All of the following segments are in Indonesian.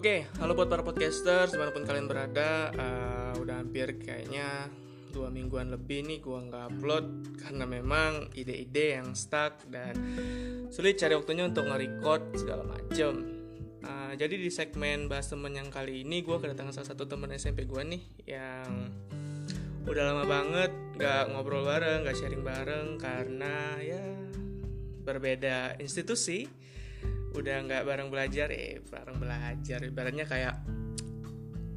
Oke, halo buat para podcasters di mana pun kalian berada. Uh, udah hampir kayaknya dua mingguan lebih nih gua nggak upload karena memang ide-ide yang stuck dan sulit cari waktunya untuk nge-record segala macem. Uh, jadi di segmen bahas temen yang kali ini gue kedatangan salah satu temen SMP gue nih yang udah lama banget nggak ngobrol bareng, nggak sharing bareng karena ya berbeda institusi udah nggak bareng belajar eh bareng belajar. Ibaratnya kayak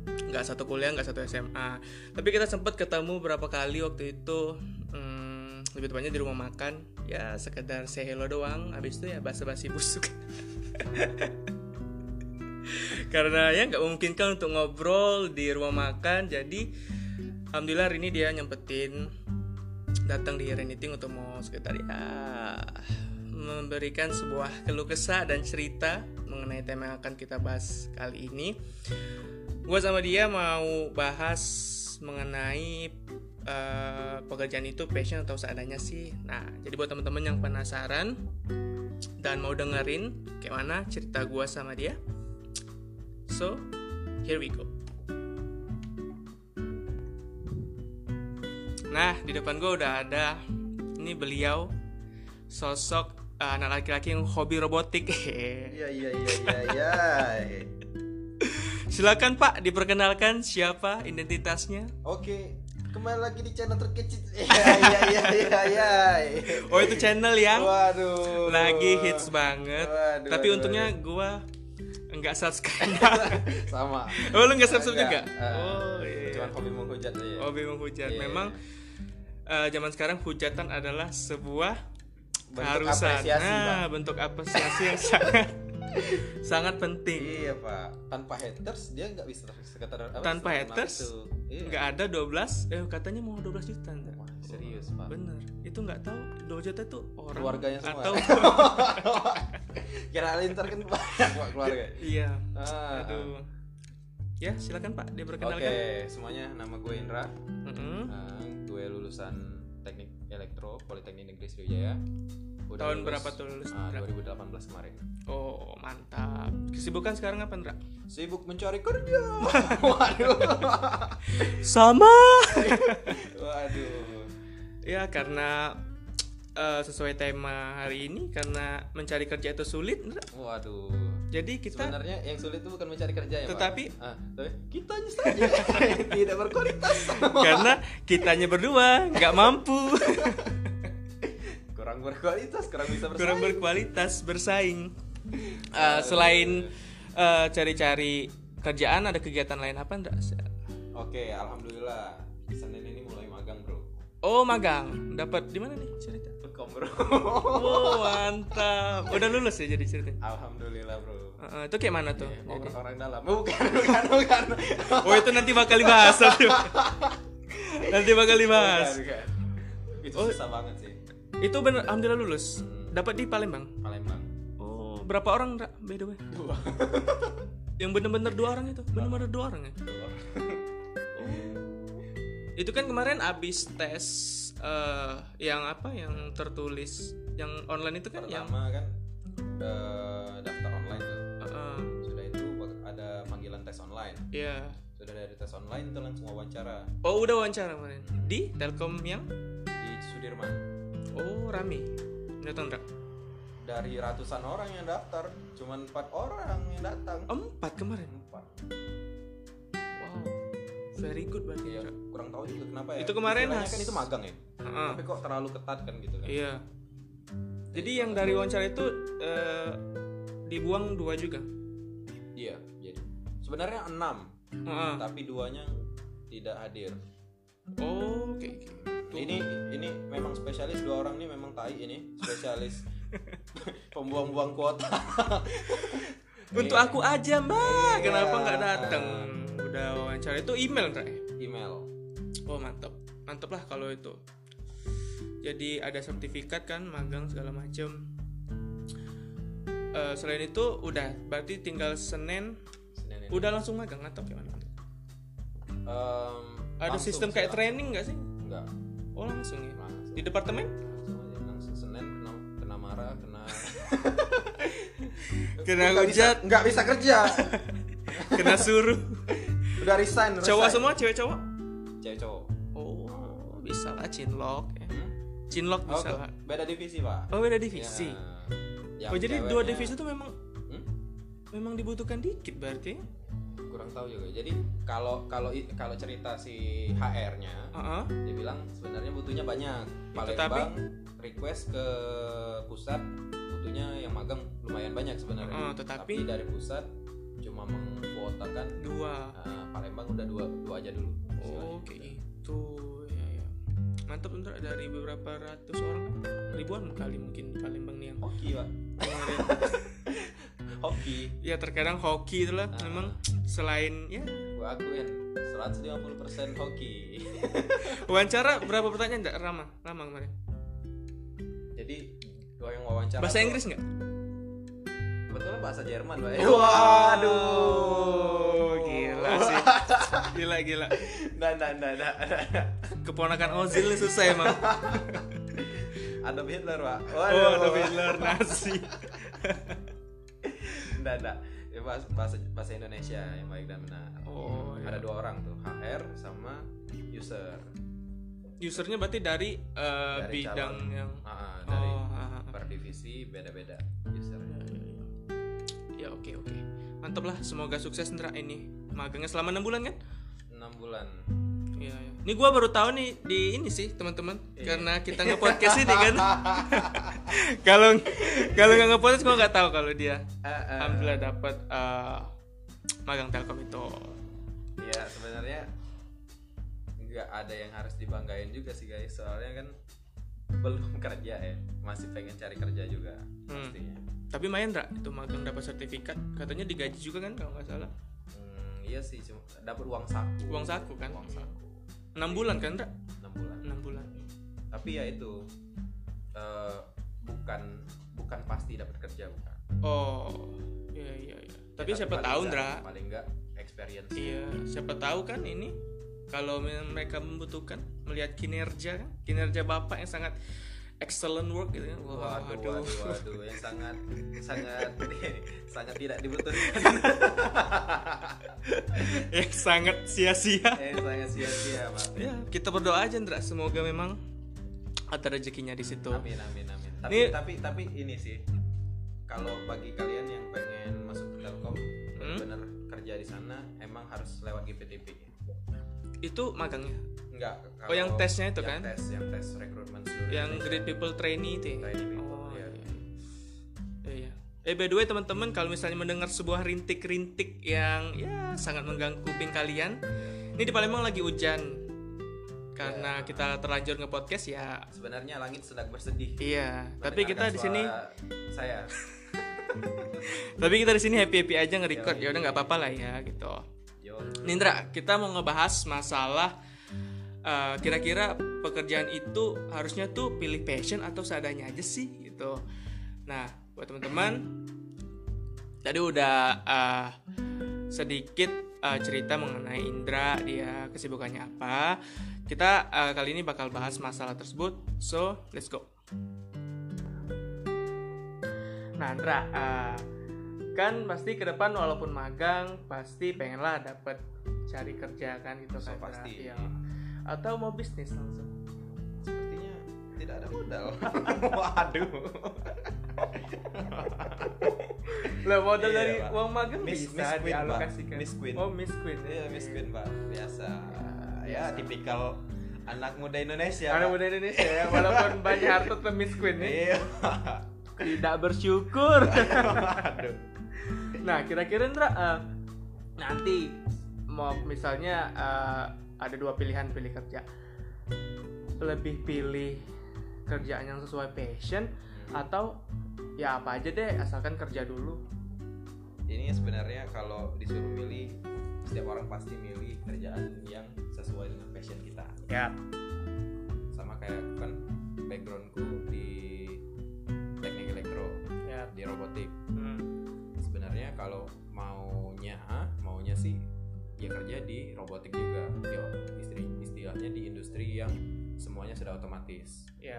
nggak satu kuliah nggak satu SMA tapi kita sempat ketemu berapa kali waktu itu hmm, lebih tepatnya di rumah makan. Ya sekedar say hello doang. Habis itu ya basa-basi busuk. Karena ya nggak memungkinkan untuk ngobrol di rumah makan. Jadi alhamdulillah hari ini dia nyempetin datang di Reniting untuk mau sekitar ya memberikan sebuah keluh kesah dan cerita mengenai tema yang akan kita bahas kali ini. Gue sama dia mau bahas mengenai uh, pekerjaan itu passion atau seadanya sih. Nah, jadi buat teman-teman yang penasaran dan mau dengerin kayak mana cerita gue sama dia, so here we go. Nah, di depan gue udah ada ini beliau sosok anak laki-laki yang hobi robotik. Iya iya iya iya iya. Silakan Pak diperkenalkan siapa identitasnya. Oke, kembali lagi di channel terkecil. Iya iya iya iya iya. Oh itu channel yang Waduh. lagi hits banget. Waduh, Tapi waduh, untungnya waduh. gua enggak subscribe. Sama. oh lu enggak subscribe juga? Eh, Oh iya. Cuman hobi menghujat aja. Hobi menghujat. Iya. Memang eh, zaman sekarang hujatan adalah sebuah Bentuk keharusan. apresiasi, nah, Pak. bentuk apresiasi yang sangat sangat penting. Iya pak, tanpa haters dia nggak bisa sekitar apa, Tanpa haters? Iya. Nggak ada 12 eh katanya mau 12 juta ntar. Wah, serius pak. Bener, itu nggak tahu 2 juta itu orang Keluarganya semua. atau Kira lintar kan banyak pak keluarga. iya. Ah, Aduh. Ya, silakan Pak, Oke, diperkenalkan. semuanya nama gue Indra. Mm-mm. Nah, gue lulusan Elektro Politeknik Negeri Sriwijaya. Udah Tahun lulus, berapa tuh lulus, ah, Indra? 2018 kemarin. Oh, mantap. Kesibukan sekarang apa, Ndra? Sibuk mencari kerja. Waduh. Sama. Waduh. ya, karena eh, sesuai tema hari ini karena mencari kerja itu sulit, Ndra. Waduh. Jadi kita Sebenarnya yang sulit itu bukan mencari kerja ya, Pak? Tetapi- ah, tapi kita saja tidak berkualitas. karena kitanya berdua nggak mampu, kurang berkualitas, kurang bisa bersaing. kurang berkualitas bersaing. Eh, selain eh, cari-cari kerjaan ada kegiatan lain apa, Ndra? Oke, alhamdulillah. Senin ini mulai magang, Bro. Oh, magang. Dapat di mana nih cerita? Bekom, Bro. Oh mantap. Udah lulus ya jadi ceritanya. alhamdulillah, Bro. Heeh, itu kayak mana tuh? Iya, Jadi- orang, orang dalam. Bukan, bukan, bukan. Oh itu nanti bakal dibahas. nanti bakal dibahas. Bukan, bukan. Itu Oh. susah banget sih. Itu bener alhamdulillah lulus. Hmm. Dapat di Palembang. Palembang. Oh berapa orang Ra? by the way? Dua. Yang bener-bener dua orang itu? Bener-bener dua orang ya? Dua. Itu kan kemarin abis tes eh, yang apa? Yang tertulis yang online itu kan yang Pertama kan eh, daftar online tuh. Heeh, Sudah itu ada panggilan tes online. Iya. Sudah dari tes online itu langsung wawancara Oh udah wawancara kemarin di Telkom yang di Sudirman. Oh rame. Datang Ra? Dari ratusan orang yang daftar, cuman empat orang yang datang. Empat kemarin. Empat. Very good berarti. Ra. kurang tahu juga kenapa ya. Itu kemarin Istilahnya has- kan itu magang ya. Heeh. Tapi kok terlalu ketat kan gitu kan. Iya. Jadi yang dari wawancara itu eh, dibuang dua juga. Iya, jadi sebenarnya enam, Heeh. tapi duanya tidak hadir. Oh, oke. Tuh. Ini ini memang spesialis dua orang ini memang tai ini spesialis pembuang-buang kuota. Untuk aku aja, Mbak. Iya. Kenapa nggak datang? Udah wawancara itu email, Ra? email. Oh, mantap. Mantap lah kalau itu. Jadi ada sertifikat kan, magang segala macem. Eh, selain itu udah, berarti tinggal Senin Senin ini. udah langsung magang atau gimana? Em, Ada langsung sistem kayak langsung. training nggak sih? Enggak. Oh langsung ya. Langsung. Di departemen? Langsung aja langsung Senin kena kena marah, kena hujat. nggak bisa kerja. kena suruh udah resign cowok resign. semua cewek cowok cewek cowok oh bisa lah cinlok ya. Hmm? cinlok oh bisa ke- lah beda divisi pak oh beda divisi Ya. oh jadi dua divisi itu memang Hmm? memang dibutuhkan dikit berarti ya? kurang tahu juga jadi kalau kalau kalau cerita si HR-nya Heeh. dia bilang sebenarnya butuhnya banyak Tetapi- Palembang request ke pusat butuhnya yang magang lumayan banyak sebenarnya Oh, tetapi- dari pusat cuma mengkuotakan dua. Uh, Palembang udah dua dua aja dulu. Oh kayak gitu. ya ya mantap untuk dari beberapa ratus orang. Ribuan kali mungkin di Palembang nih yang hoki pak. hoki. Ya terkadang hoki itulah Ah. memang selain ya. Gua akuin 150% hoki. Wawancara berapa pertanyaan enggak Rama Rama kemarin. Jadi yang wawancara bahasa Inggris nggak kebetulan bahasa Jerman pak Waduh, gila sih. Gila gila. nah nah nah nah, nah. Keponakan Ozil ini susah emang. Adolf Hitler pak Oh, ada Hitler nasi. Nggak. Ya, bahasa, bahasa Indonesia yang baik dan benar. Oh, Ada ya. dua orang tuh, HR sama user. Usernya berarti dari, eh, Dari bidang calon. yang ah, dari Oh, ah. per divisi beda-beda usernya. Ya oke oke. Mantap lah, semoga sukses Ndra ini. Magangnya selama 6 bulan kan? 6 bulan. Iya, iya. Ini gua baru tahu nih di ini sih, teman-teman. Iya. Karena kita nge-podcast ini kan. Kalau kalau nggak nge-podcast gua nggak tahu kalau dia Eh, eh. alhamdulillah dapat eh, magang Telkom itu. Ya sebenarnya nggak ada yang harus dibanggain juga sih guys. Soalnya kan belum kerja ya, masih pengen cari kerja juga Hmm. pastinya. Tapi main Ndra, itu magang dapat sertifikat. Katanya digaji juga kan kalau nggak salah. Hmm, iya sih, cuma dapat uang saku. Uang saku kan? Uang saku. 6 bulan kan Ndra? 6 bulan. 6 bulan. Tapi ya itu eh, bukan bukan pasti dapat kerja bukan. Oh, iya iya iya. Tapi Ya, siapa tahu nggak- Ndra? Paling enggak experience. Iya, siapa tahu kan ini kalau me- mereka membutuhkan melihat kinerja kan, kinerja bapak yang sangat excellent work gitu kan. Wah, Waduh, aduh. waduh, waduh, yang sangat sangat sangat tidak dibutuhkan, yang sangat sia-sia. eh sangat sia-sia, Pak. Ya, kita berdoa aja Ndra, semoga memang ada rezekinya di situ. Amin, amin, amin. Tapi Ini- tapi tapi ini sih, kalau bagi kalian yang pengen masuk ke Telkom, Hmm? benar kerja di sana, emang harus lewat GPTP. Itu magangnya. Enggak. Oh, yang tesnya itu yang kan? Tes, yang tes rekrutmen seluruh Yang Indonesia. Great People Trainee itu. ya? People, Oh, iya. iya. Iya, iya. Eh by the way teman-teman kalau misalnya mendengar sebuah rintik-rintik yang ya sangat mengganggu kuping kalian, ini di Palembang lagi hujan. Karena Ya. kita terlanjur nge-podcast ya. Sebenarnya langit sedang bersedih. Iya, tapi kita di sini saya tapi kita di sini happy-happy aja nge-record. Yoi. Ya udah nggak apa-apa lah ya gitu. yo Nindra, kita mau ngebahas masalah eh, kira-kira pekerjaan itu harusnya tuh pilih passion atau seadanya aja sih gitu. Nah, buat teman-teman, tadi udah eh, sedikit eh, cerita mengenai Indra, dia kesibukannya apa. Kita eh, kali ini bakal bahas masalah tersebut. So, let's go. Nah, Indra, eh, kan pasti ke depan walaupun magang pasti pengen lah dapat cari kerja kan gitu So, kan pasti. Iya. Atau mau bisnis langsung? Sepertinya tidak ada modal. Waduh. Lah modal Iya, dari Pak. uang magang Miss- bisa Miss Queen, Pak. dialokasikan. Miss Queen. oh Miss Queen iya Miss Queen pak. Biasa. Ya Biasa. tipikal anak muda Indonesia anak muda Indonesia ya. Walaupun banyak harta tetap Miss Queen nih iya. Tidak bersyukur. Waduh. Nah kira-kira Indra eh, nanti mau misalnya eh, ada dua pilihan pilih kerja. Lebih pilih kerjaan yang sesuai passion atau ya apa aja deh asalkan kerja dulu. Ini sebenarnya kalau disuruh milih setiap orang pasti milih kerjaan yang sesuai dengan passion kita. Ya. Sama kayak kan backgroundku di teknik elektro ya. di robotik. Hmm. sebenarnya kalau maunya maunya sih ya kerja di robotik juga. Istri istilahnya di industri yang semuanya sudah otomatis. Ya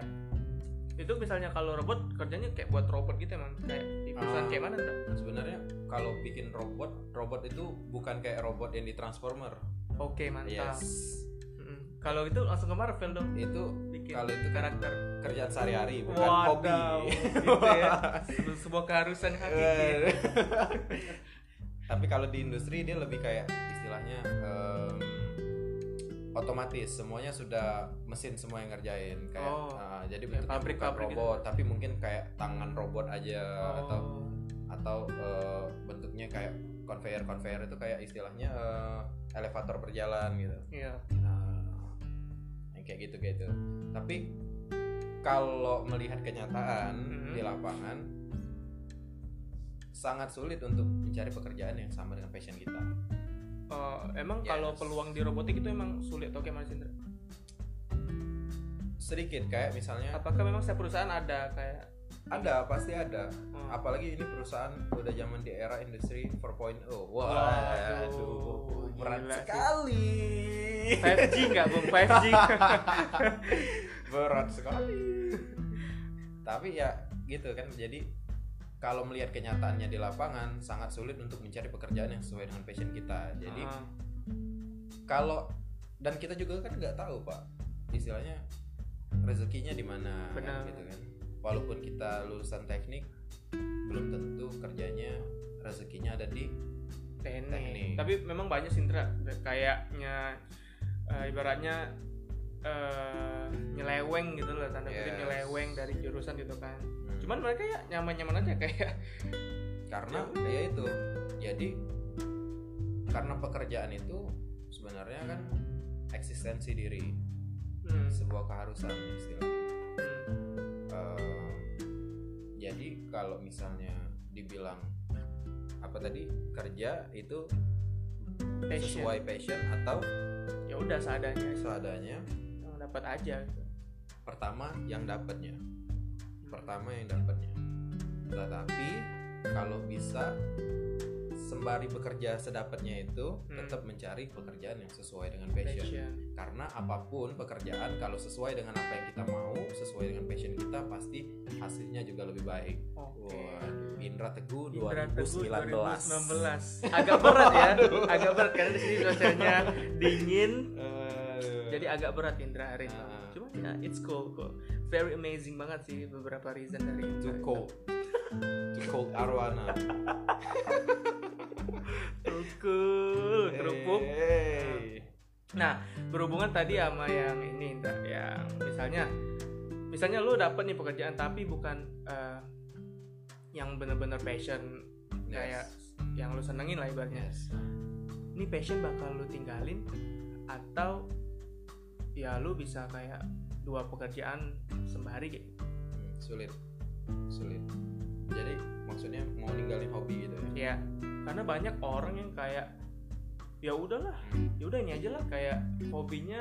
itu misalnya kalau robot kerjanya kayak buat robot gitu emang kayak di perusahaan Ah. kayak mana Ndra? sebenarnya kalau bikin robot robot itu bukan kayak robot yang di transformer. Oke mantap. Yes. Mm. kalau itu langsung ke Marvel dong. Itu bikin kalau itu kan karakter. kerjaan sehari-hari bukan hobi. Wadaw, gitu ya. Se- sebuah keharusan hakiki tapi kalau di industri dia lebih kayak istilahnya em, otomatis semuanya sudah mesin semua yang ngerjain kayak Oh. ah, jadi bentuknya pabrik-pabrik bukan robot tapi mungkin kayak tangan robot aja atau Oh. atau eh, bentuknya kayak conveyor conveyor itu kayak istilahnya eh, elevator berjalan gitu iya Nah, yang kayak gitu gitu. Tapi kalau melihat kenyataan Mhm. di lapangan sangat sulit untuk mencari pekerjaan yang sama dengan passion kita. Oh, emang Yes. kalau peluang di robotik itu emang sulit atau kayak mana sih Ndra? Sedikit kayak misalnya apakah memang setiap perusahaan ada kayak ada pasti ada. oh, Apalagi ini perusahaan udah zaman di era industri 4.0. Waduh, Waduh, berat gila sih. sekali. 5G nggak bung 5G berat sekali tapi ya gitu kan jadi kalau melihat kenyataannya di lapangan sangat sulit untuk mencari pekerjaan yang sesuai dengan passion kita jadi Ah, kalau dan kita juga kan nggak tahu pak istilahnya rezekinya di mana kan, gitu kan walaupun kita lulusan teknik belum tentu kerjanya rezekinya ada di teknik. Teknik. tapi memang banyak sih Ndra kayaknya eh, ibaratnya eh, nyeleweng gitu loh tanda kutip Yes. nyeleweng dari jurusan gitu kan Hmm. cuman mereka ya nyaman-nyaman aja kayak karena ya itu. Jadi karena pekerjaan itu sebenarnya kan eksistensi diri. Hmm, sebuah keharusan istilahnya. Hmm, Eh, jadi kalau misalnya dibilang apa tadi kerja itu passion. sesuai passion atau ya udah seadanya. seadanya. Yang dapat aja. Gitu. pertama yang dapatnya pertama yang dapatnya. Tetapi kalau bisa sembari bekerja sedapatnya itu Hmm. tetap mencari pekerjaan yang sesuai dengan passion. passion. Karena apa pun pekerjaan kalau sesuai dengan apa yang kita mau sesuai dengan passion kita pasti hasilnya juga lebih baik. Oke. Waduh, Indra Teguh Indra Teguh 2019 2019 agak berat ya agak berat karena di sini cuacanya dingin. Aduh. jadi agak berat Indra hari ini. Ah. cuma ya it's cool kok very amazing banget sih beberapa reason dari Indra too itu. cold too cold arwana Too cool kerupuk Hey. nah berhubungan tadi sama yang ini yang misalnya misalnya lu dapet nih pekerjaan tapi bukan eh, yang bener-bener passion kayak yang lu senengin lah ibaratnya Yes. ini passion bakal lu tinggalin atau ya lu bisa kayak dua pekerjaan sembari gitu Hmm, sulit. Sulit. Jadi maksudnya mau ninggalin hobi gitu ya? Ya karena banyak orang yang kayak ya udahlah ya udah ini aja lah kayak hobinya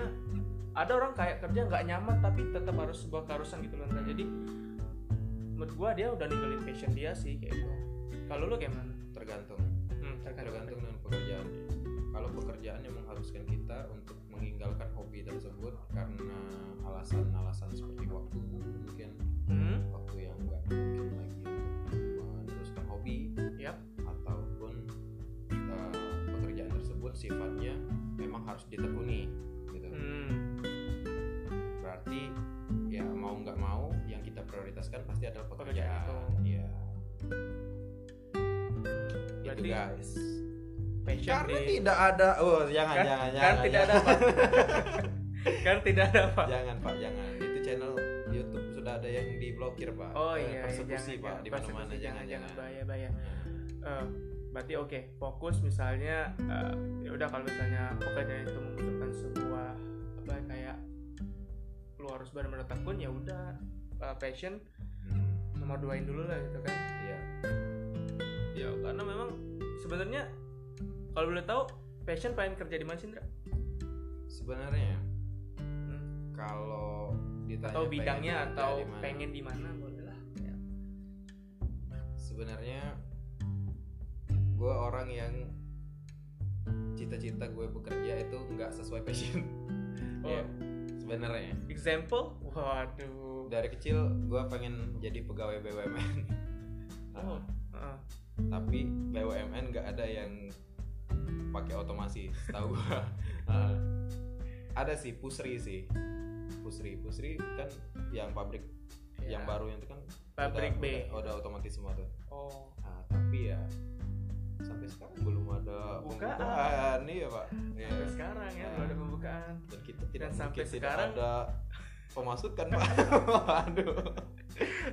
ada orang kayak kerja nggak nyaman tapi tetap harus sebuah keharusan gitu Ndra. jadi menurut gua dia udah ninggalin passion dia sih kayak gitu. Kalau lu kayak mana tergantung. Hmm, tergantung. Tergantung dengan pekerjaannya kalau pekerjaan yang mengharuskan kita untuk meninggalkan hobi tersebut karena alasan-alasan seperti waktu mungkin. Hmm, waktu yang nggak mungkin lagi untuk meneruskan hobi. Yap. ataupun eh, pekerjaan tersebut sifatnya memang harus ditekuni gitu. Hmm, berarti ya mau nggak mau yang kita prioritaskan pasti adalah Pekerjaan pekerjaan. itu. ya itu guys passion karena di tidak ada oh jangan kan, jangan kan jangan tidak ada jangan. apa kan tidak ada apa jangan pak jangan. Itu channel YouTube sudah ada yang diblokir pak. Oh Eh, iya persekusi jangan, pak jangan. di mana mana Persekusi, jangan jangan bahaya bahaya. Eh, berarti oke fokus misalnya eh, ya udah kalau misalnya pekerjaan itu membutuhkan sebuah apa kayak lu harus benar-benar tekun ya udah eh, passion Hmm, nomor duain dulu lah gitu kan. Iya. Ya karena memang sebenarnya kalau boleh tahu passion pengen kerja di mana sih Indra? sebenarnya Hmm. kalau ditanya atau pengen bidangnya kerja atau di mana, pengen di mana boleh lah Ya. sebenarnya gue orang yang cita-cita gue bekerja itu nggak sesuai passion oh Iya. sebenarnya example waduh dari kecil gue pengen jadi pegawai BUMN oh Nah, heeh. tapi BUMN nggak ada yang pakai otomasi tahu. Gue ada sih pusri sih. Pusri pusri kan yang pabrik Ya. yang baru itu kan Pabrik udah, B. udah, udah otomatis semua tuh. Oh. Nah, tapi ya sampai sekarang belum ada Bukaan. pembukaan. Iya pak. Ya. sampai sekarang ya belum ada pembukaan. Dan kita tidak Dan sampai mungkin tidak sekarang- ada pemasukan pak. Aduh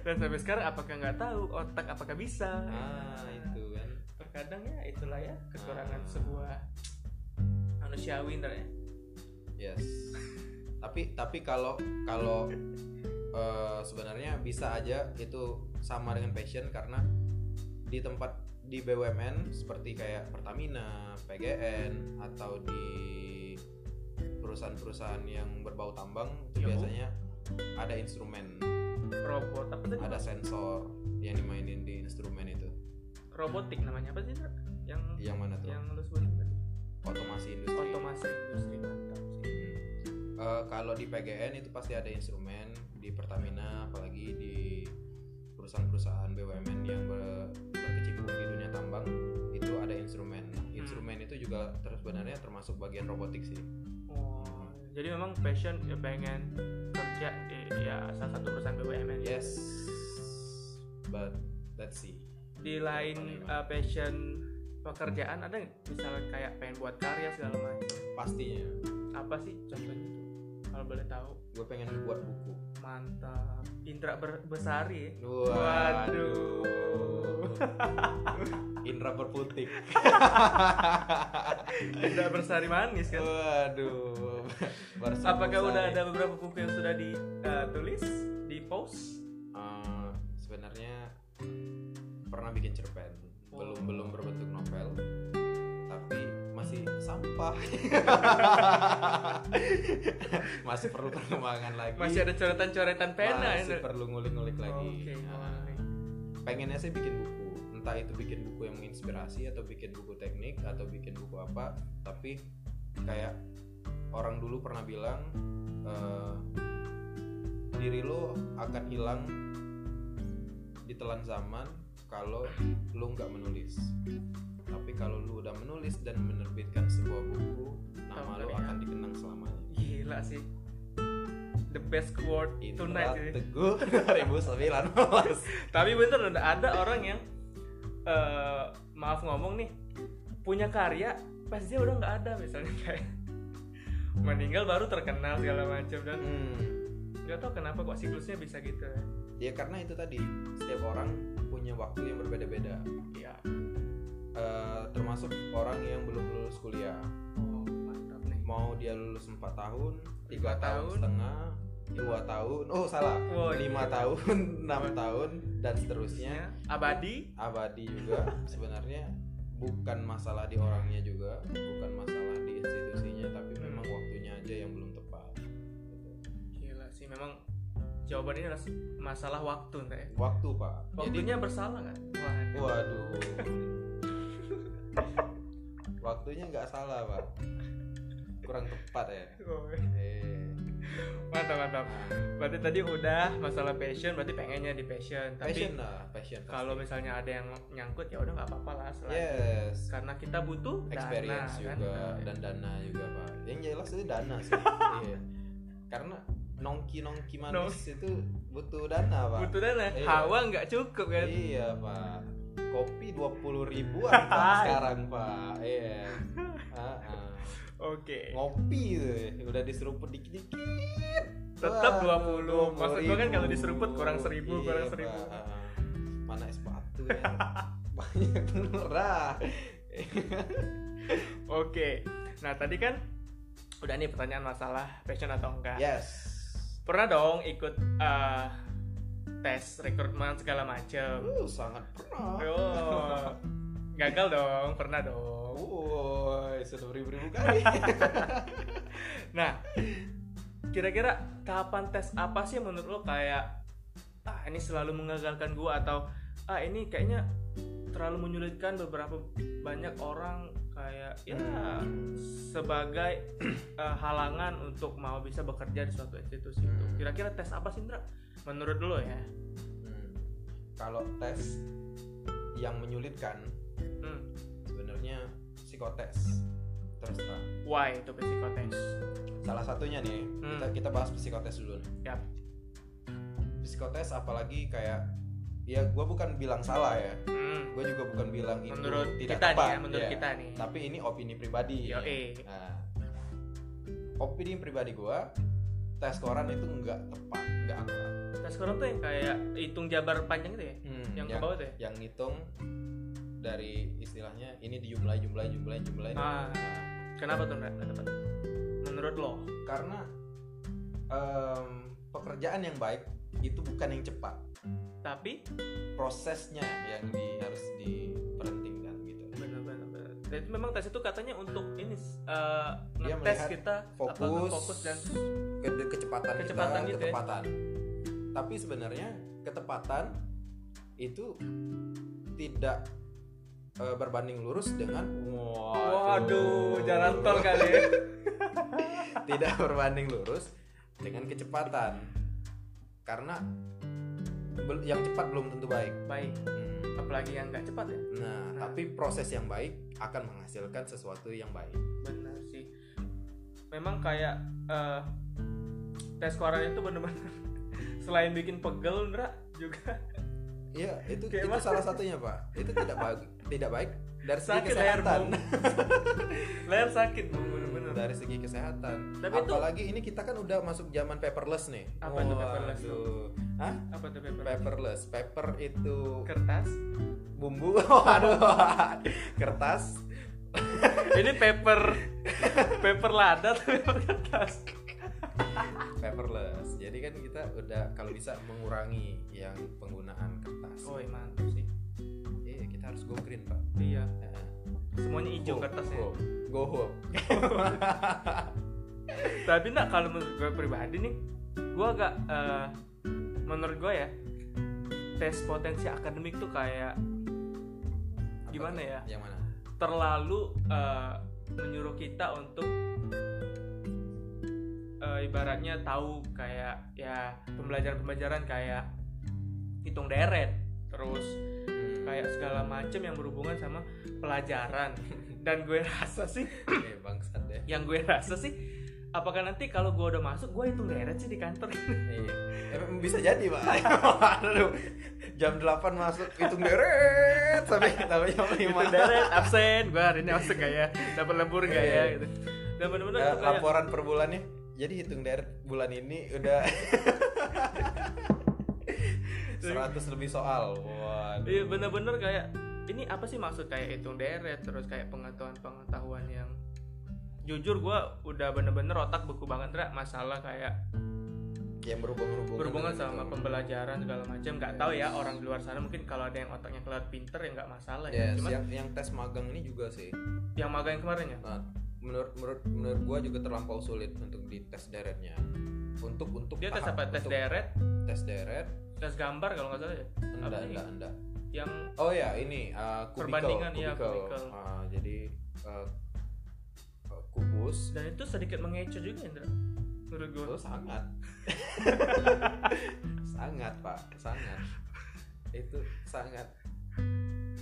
dan sampai sekarang apakah nggak tahu otak apakah bisa? Ah itu terkadang ya itulah ya kekurangan Ah. sebuah manusiawi ntar ya Yes. tapi tapi kalau kalau eh, sebenarnya bisa aja itu sama dengan passion karena di tempat di BUMN seperti kayak Pertamina, PGN atau di perusahaan-perusahaan yang berbau tambang itu Yo. biasanya ada instrumen, robot tadi ada sensor yang dimainin di instrumen itu. Robotik namanya apa sih yang Yang mana tuh? yang lu sebutin tadi Otomasi industri. otomasi industri mantap sih Eh, kalau di PGN itu pasti ada instrumen di Pertamina apalagi di perusahaan-perusahaan BUMN yang ber- berkecimpung di dunia tambang itu ada instrumen. Nah, instrumen itu juga terus sebenarnya termasuk bagian robotik sih. oh jadi memang passion ya pengen kerja di ya salah satu perusahaan BUMN Yes. But let's see. Di lain uh, passion pekerjaan ada nggak misalnya kayak pengen buat karya segala macam Pastinya apa sih contohnya tuh kalau boleh tahu gue pengen buat buku. mantap Indra Ber- Besari ya? Waduh. Indra berputik. Indra Bersari manis kan Waduh. Bersama apakah udah ada beberapa buku yang sudah ditulis di post Eh, sebenarnya pernah bikin cerpen. Belum Oh. belum berbentuk novel tapi masih sampah. Masih perlu perkembangan lagi. Masih ada coretan-coretan pena masih ya perlu ngulik-ngulik lagi. Oke, Nah, pengennya sih bikin buku. Entah itu bikin buku yang menginspirasi atau bikin buku teknik atau bikin buku apa. Tapi kayak orang dulu pernah bilang eh, diri lo akan hilang ditelan zaman kalau lo nggak menulis tapi kalau lo udah menulis dan menerbitkan sebuah buku nama Tahu, ya. akan dikenang selamanya gila sih the best quote tonight Indra sih. Teguh 2019 tapi bener ada ada orang yang eh, maaf ngomong nih punya karya pas dia udah nggak ada misalnya kayak meninggal baru terkenal segala macam dan Hmm. nggak tahu kenapa kok siklusnya bisa gitu ya Ya karena itu tadi setiap orang punya waktu yang berbeda-beda. Iya. Eh, termasuk orang yang belum lulus kuliah. oh mantap nih Mau dia lulus 4 tahun, 3 tahun tahun. setengah, dua tahun. Oh salah, Oh, lima iya. tahun, enam tahun dan seterusnya. Ya, abadi Abadi juga sebenarnya bukan masalah di orangnya juga, bukan masalah di institusinya, tapi memang waktunya aja yang belum tepat. Gila sih memang jawaban ini adalah masalah waktu entah ya Waktu pak. Jadi waktunya bersalah nggak wah Waduh. Waktunya nggak salah pak. Kurang tepat ya. Eh. mantap mantap berarti tadi udah masalah passion berarti pengennya di passion tapi Passion lah, passion. kalau misalnya ada yang nyangkut ya udah nggak apa-apa lah yes, karena kita butuh experience dana juga kan dan dana juga pak. Yang jelas itu dana sih. iya. Karena nongki nongki manis itu butuh dana pak. butuh dana Iya. hawa nggak cukup kan Iya pak. Kopi dua puluh ribuan pak sekarang pak. Iya. Ah. oke ngopi tuh udah diseruput dikit-dikit Tetap Wah, 20. Maksud gua kan kalau ribu. diseruput kurang seribu, Iya, kurang Pak. seribu. mana es batu ya banyak murah oke nah tadi kan udah nih pertanyaan masalah passion atau enggak yes pernah dong ikut eh, tes rekrutmen segala macem. Uh, sangat pernah. Oh gagal dong pernah dong. Woi, sudah beribu-ribu kali. nah kira-kira kapan tes apa sih menurut lo kayak ah ini selalu mengagalkan gua atau ah ini kayaknya terlalu menyulitkan beberapa banyak orang kayak ya sebagai eh, halangan untuk mau bisa bekerja di suatu institusi itu. Hmm. Kira-kira tes apa sih Indra? Menurut lo ya? Hmm. Kalau tes yang menyulitkan Hmm. sebenarnya psikotes terus terang. Why itu psikotes? Salah satunya nih Hmm. kita kita bahas psikotes dulu. Yap. Psikotes apalagi kayak ya gue bukan bilang salah ya, Hmm. gue juga bukan bilang itu Menurut tidak kita nih tepat. ya, menurut ya. kita nih. Tapi ini opini pribadi. Yoi. Nah, opini pribadi gue tes koran itu nggak tepat, nggak akurat. Tes koran tuh yang kayak hitung jabar panjang itu ya? Hmm, yang ke bawah tuh ya? yang ngitung dari istilahnya ini dijumlah jumlah jumlah jumlah Ah. Kenapa tuh nggak tepat? Menurut lo? karena em, pekerjaan yang baik itu bukan yang cepat Tapi prosesnya yang di, harus diperhentikan gitu benar-benar. Dan itu memang tes itu katanya untuk ini uh, Dia ngetes kita apa fokus, fokus dan Ke- kecepatan, Kecepatan kita gitu ya. ketepatan tapi sebenarnya ketepatan itu tidak eh, berbanding lurus dengan waduh jalan tol kali ya. tidak berbanding lurus dengan kecepatan karena yang cepat belum tentu baik Baik, Hmm. apalagi yang nggak cepat ya. nah Nah. tapi proses yang baik akan menghasilkan sesuatu yang baik Benar sih. Memang kayak uh, tes koran itu benar-benar selain bikin pegel, Ndra juga Iya itu Kayak itu salah satunya pak itu tidak baik tidak baik dari segi sakit kesehatan leher sakit bung, benar-benar. dari segi kesehatan Tapi itu- apalagi ini kita kan udah masuk zaman paperless nih Apa itu paperless tuh? Hah? Apa tuh paper? paperless paper itu Kertas. bumbu waduh kertas Ini paper paper lada atau paper kertas? paperless jadi kan kita udah kalau bisa mengurangi yang penggunaan kertas Oh, mantap sih. Kita harus go green pak Iya, Nah, semuanya hijau kertasnya. go, go home Tapi nak kalau menurut gue pribadi nih, gue agak eh, menurut gue ya tes potensi akademik tuh kayak Gimana ya? yang mana terlalu eh, menyuruh kita untuk eh, ibaratnya tahu kayak ya pembelajaran-pembelajaran kayak hitung deret, terus. Kayak segala macam yang berhubungan sama pelajaran. Dan gue rasa sih eh bangsat deh yang gue rasa sih apakah nanti kalau gue udah masuk gue hitung deret sih di kantor? Iya. Emang bisa jadi pak. Aduh, Jam 8 masuk hitung deret Sampai, sampai jam 5 hitung deret absen. Gue hari ini masuk kayak dapat lembur nggak ya? Iya. gitu. Dan bener-bener Ya, tuh kayak Laporan per bulannya. Jadi hitung deret bulan ini udah 100 lebih soal. Waduh. Iya bener-bener kayak ini apa sih maksud kayak hitung deret terus kayak pengetahuan-pengetahuan yang jujur gue udah bener-bener otak beku banget Ra, masalah kayak Yang berhubungan berhubungan dengan sama itu. pembelajaran segala macam nggak tahu ya orang di luar sana mungkin kalau ada yang otaknya keluar pinter ya nggak masalah ya. Yes, cuma yang, yang tes magang ini juga sih. Yang magang yang kemarin ya? Nah, menurut menurut menurut gua juga terlampau sulit untuk di tes deretnya. Untuk untuk dia tes apa? Tes deret? tes deret tes gambar kalau nggak salah ya? Enggak enggak enggak. yang Oh ya ini uh, Perbandingan, kubikel. kubikel. Ah, jadi uh, uh, kubus. Dan itu sedikit mengecoh juga Indra. Menurut gue Oh sangat. Sangat pak. Sangat. Itu sangat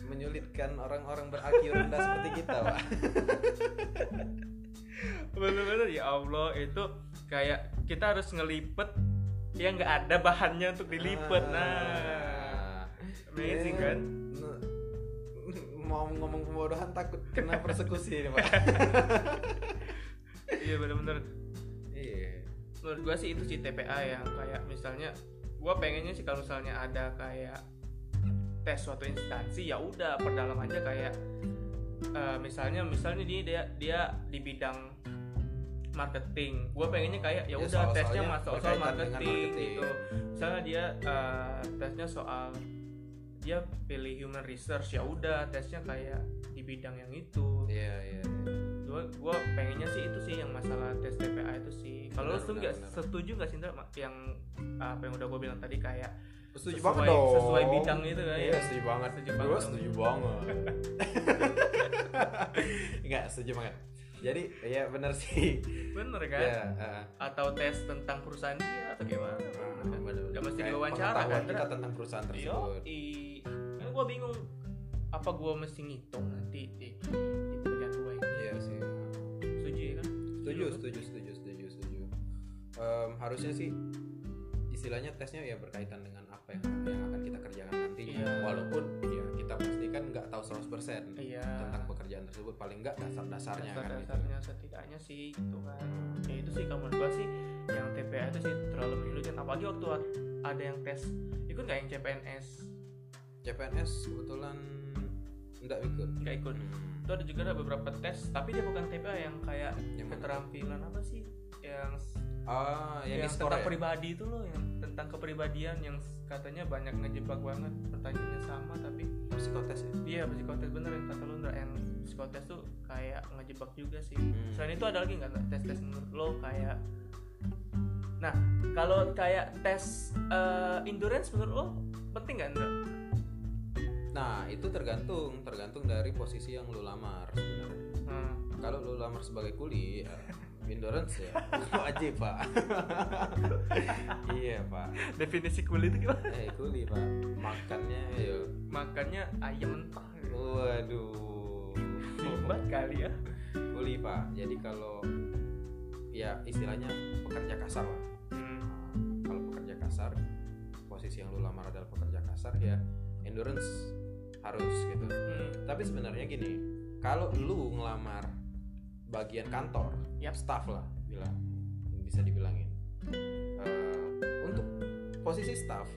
Menyulitkan orang-orang berakil rendah seperti kita pak. Bener-bener ya Allah. Itu kayak kita harus ngelipet yang nggak ada bahannya untuk dilipet nah amazing Eh, kan? Mau ngomong pembodohan takut kena persekusi ini pak. Iya bener-bener. Iya. Menurut gue sih itu sih TPA yang kayak misalnya gue pengennya sih kalau misalnya ada kayak tes suatu instansi ya udah perdalam aja kayak eh, misalnya misalnya dia dia dia di bidang marketing. Gue pengennya kayak ya Ya, udah soal-soalnya tesnya masuk soal marketing, marketing. gitu. Misalnya dia eh, tesnya soal dia pilih human research ya udah tesnya kayak di bidang yang itu. Iya iya iya. gue gue pengennya sih itu sih yang masalah tes TPA itu sih. Kalau benar, nggak setuju nggak sih yang apa yang udah gue bilang tadi kayak Setuju Sesuai- banget dong. sesuai bidang itu kan, Iya ya. setuju banget. Setuju banget. setuju banget. Nggak setuju banget jadi ya benar sih. Bener kan? Ya uh, atau tes tentang perusahaan dia atau gimana? Uh, benar. Nggak mesti Kayak diwawancara, kan, kita tentang perusahaan Yo, tersebut. Kan gue bingung apa gue mesti ngitung nanti di, di pekerjaan gue ini? Iya sih. Setuju ya kan? Setuju kan? setuju setuju setuju setuju. Em, harusnya sih istilahnya tesnya ya berkaitan dengan apa yang yang akan kita kerjakan nantinya Iya. walaupun ya kita pasti kan nggak tahu 100% iya. tentang pekerjaan tersebut paling nggak dasar-dasarnya kan gitu. dasar-dasarnya setidaknya sih gitu kan. Ya itu sih menurut gue sih yang TPA itu sih terlalu menyulitkan. Apalagi waktu ad- ada yang tes ikut nggak yang CPNS CPNS kebetulan nggak ikut. Nggak ikut. Hmm. itu ada juga ada beberapa tes tapi dia bukan TPA yang kayak Yang keterampilan apa sih? Yang ah yang, yang tentang ya? pribadi itu loh yang tentang kepribadian yang katanya banyak ngejebak banget pertanyaannya sama tapi psikotes ya iya psikotes bener yang kata lu yang psikotes tuh kayak ngejebak juga sih Hmm. selain itu ada lagi nggak tes tes menurut lo kayak nah kalau kayak tes eh, endurance menurut lo penting nggak Ndra? nah itu tergantung tergantung dari posisi yang lu lamar sebenarnya Hmm. kalau lu lamar sebagai kuli ya, endurance ya? Wajib pak. Iya pak. Definisi kulit itu gimana? Eh kuli pak. Makannya ayo makannya ayam mentah. Waduh. Hebat kali ya. Kuli pak. Jadi kalau ya istilahnya pekerja kasar lah. Hmm. Kalau pekerja kasar posisi yang lu lamar adalah pekerja kasar ya endurance harus gitu. Hmm. tapi sebenarnya gini kalau lu ngelamar bagian kantor Yap. staff lah bilang bisa dibilangin Eh, untuk posisi staff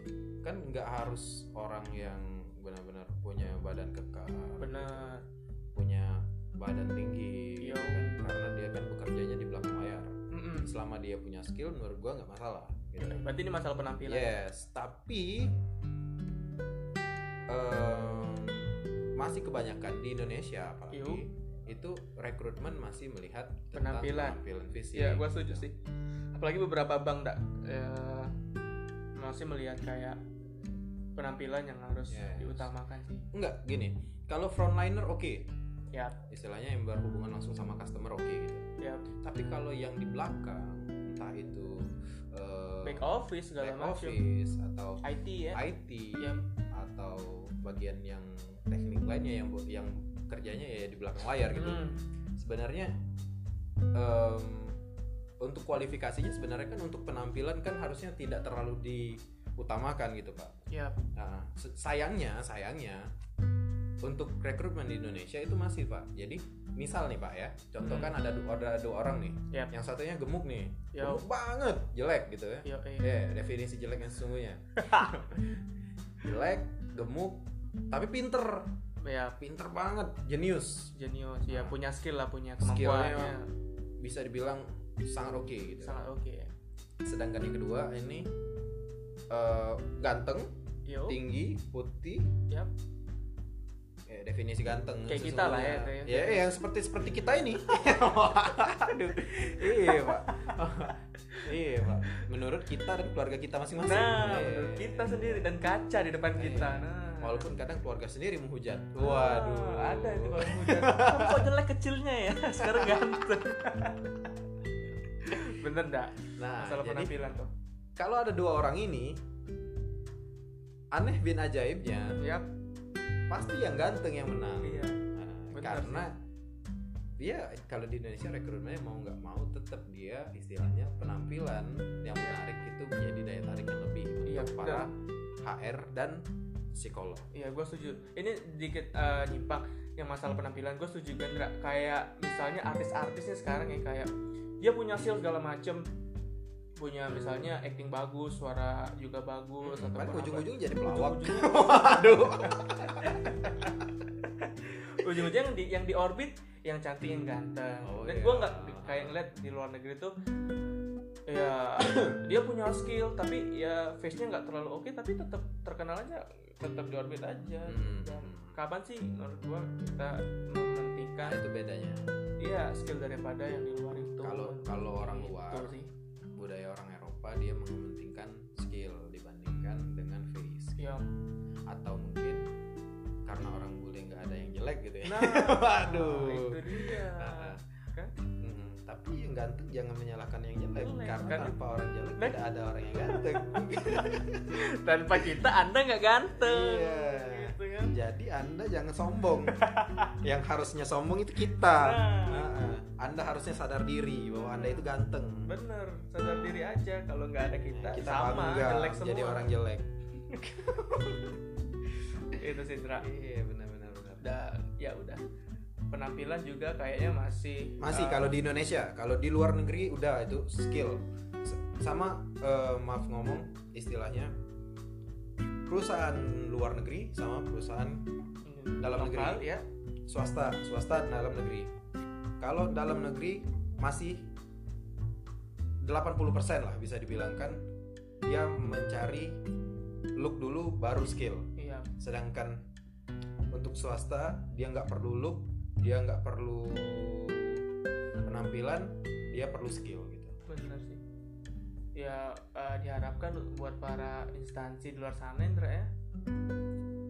kan nggak harus orang yang benar-benar punya badan kekar bener punya badan tinggi Yo. gitu kan. karena dia kan bekerjanya di belakang layar Mm-mm. selama dia punya skill menurut gua nggak masalah gitu. berarti ini masalah penampilan Yes, tapi em, masih kebanyakan di Indonesia apalagi Yuk. Itu rekrutmen masih melihat tentang Penampilan. penampilan fisik. Iya, gue setuju sih. Apalagi beberapa bank dak eh, masih melihat kayak penampilan yang harus Yes. diutamakan sih. Enggak, gini. Kalau frontliner oke, Ya, istilahnya yang berhubungan langsung sama customer oke gitu. ya Tapi kalau yang di belakang, entah itu eh, back office segala back macam. office atau IT ya. IT Ya, atau bagian yang teknik lainnya yang yang kerjanya ya di belakang layar gitu. hmm, sebenarnya em, untuk kualifikasinya sebenarnya kan untuk penampilan kan harusnya tidak terlalu diutamakan gitu pak. ya, Nah, se- sayangnya sayangnya untuk rekrutmen di Indonesia itu masih pak. Jadi misal nih pak ya, contoh Hmm. kan ada du- ada dua orang nih, Yap. yang satunya gemuk nih, Yo. gemuk banget, jelek gitu ya. ya, eh. Ya definisi jelek yang sesungguhnya. jelek, gemuk, tapi pinter, ya pinter banget, jenius. jenius ya Ah. punya skill lah punya Skillnya kemampuannya bisa dibilang sangat oke gitu. sangat oke ya Sedangkan yang kedua ini eh, ganteng, yo tinggi, putih. Yap. Ya, definisi ganteng. Kayak kita lah ya, kayak- Ya, yang seperti seperti kita ini. Aduh. Iya, Pak. iya, Pak. Menurut kita dan keluarga kita masing-masing. nah Iya. menurut kita sendiri dan kaca di depan Iya. kita nah Walaupun kadang keluarga sendiri menghujat. Waduh, Waduh. ada itu kalau hujan. Kamu kok jelek kecilnya ya? Sekarang ganteng. Bener dak? Nah, Masalah jadi penampilan tuh. kalau ada dua orang ini aneh bin ajaibnya Yap, pasti yang ganteng yang menang. iya. Nah, karena dia kalau di Indonesia rekrutmennya mau nggak mau tetap dia istilahnya penampilan yang menarik itu menjadi daya tarik yang lebih Iya, untuk para HR dan psikolog. Iya, gue setuju. Ini dikit eh, nyimpang yang masalah penampilan. Gue setuju Gandra. Kayak misalnya artis-artisnya sekarang ya kayak dia punya skill segala macem punya misalnya acting bagus, suara juga bagus atau Kan apa. ujung-ujung jadi pelawak. Ujung-ujungnya Waduh. ujung-ujungnya yang di yang di orbit yang cantik yang ganteng Oh, dan iya. gue nggak kayak ngeliat di luar negeri tuh ya dia punya skill tapi ya face nya nggak terlalu oke tapi tetap terkenal aja tetap di orbit aja. Hmm. dan kapan sih menurut gua kita mementingkan Nah, itu bedanya. iya skill daripada yang di luar itu. Kalau kalau orang Gitu luar sih. budaya orang Eropa dia mementingkan skill dibandingkan dengan face ya atau mungkin karena orang bule nggak ada yang jelek gitu ya. Nah, Waduh. Yang ganteng jangan menyalahkan yang jelek Jelek, karena kan? tanpa orang jelek Nah. tidak ada orang yang ganteng. Tanpa kita Anda nggak ganteng. Iya. Gitu kan? Jadi anda jangan sombong. yang harusnya sombong itu kita. Nah. Ah, anda harusnya sadar diri bahwa anda itu ganteng. Bener, sadar diri aja kalau nggak ada kita, kita sama bangga jelek semua. jadi orang jelek. Itu sih Indra. Iya benar-benar. benar. Dan ya udah. Penampilan juga kayaknya masih Masih uh, kalau di Indonesia, kalau di luar negeri udah itu skill. S- Sama eh, maaf ngomong istilahnya perusahaan luar negeri sama perusahaan dalam lokal, negeri. ya. swasta, swasta dalam negeri. Kalau dalam negeri masih 80% lah bisa dibilangkan dia mencari look dulu baru skill. Iya, Sedangkan untuk swasta dia nggak perlu look, dia nggak perlu penampilan, dia perlu skill gitu. benar sih. Ya uh, diharapkan buat para instansi di luar sana Indra ya.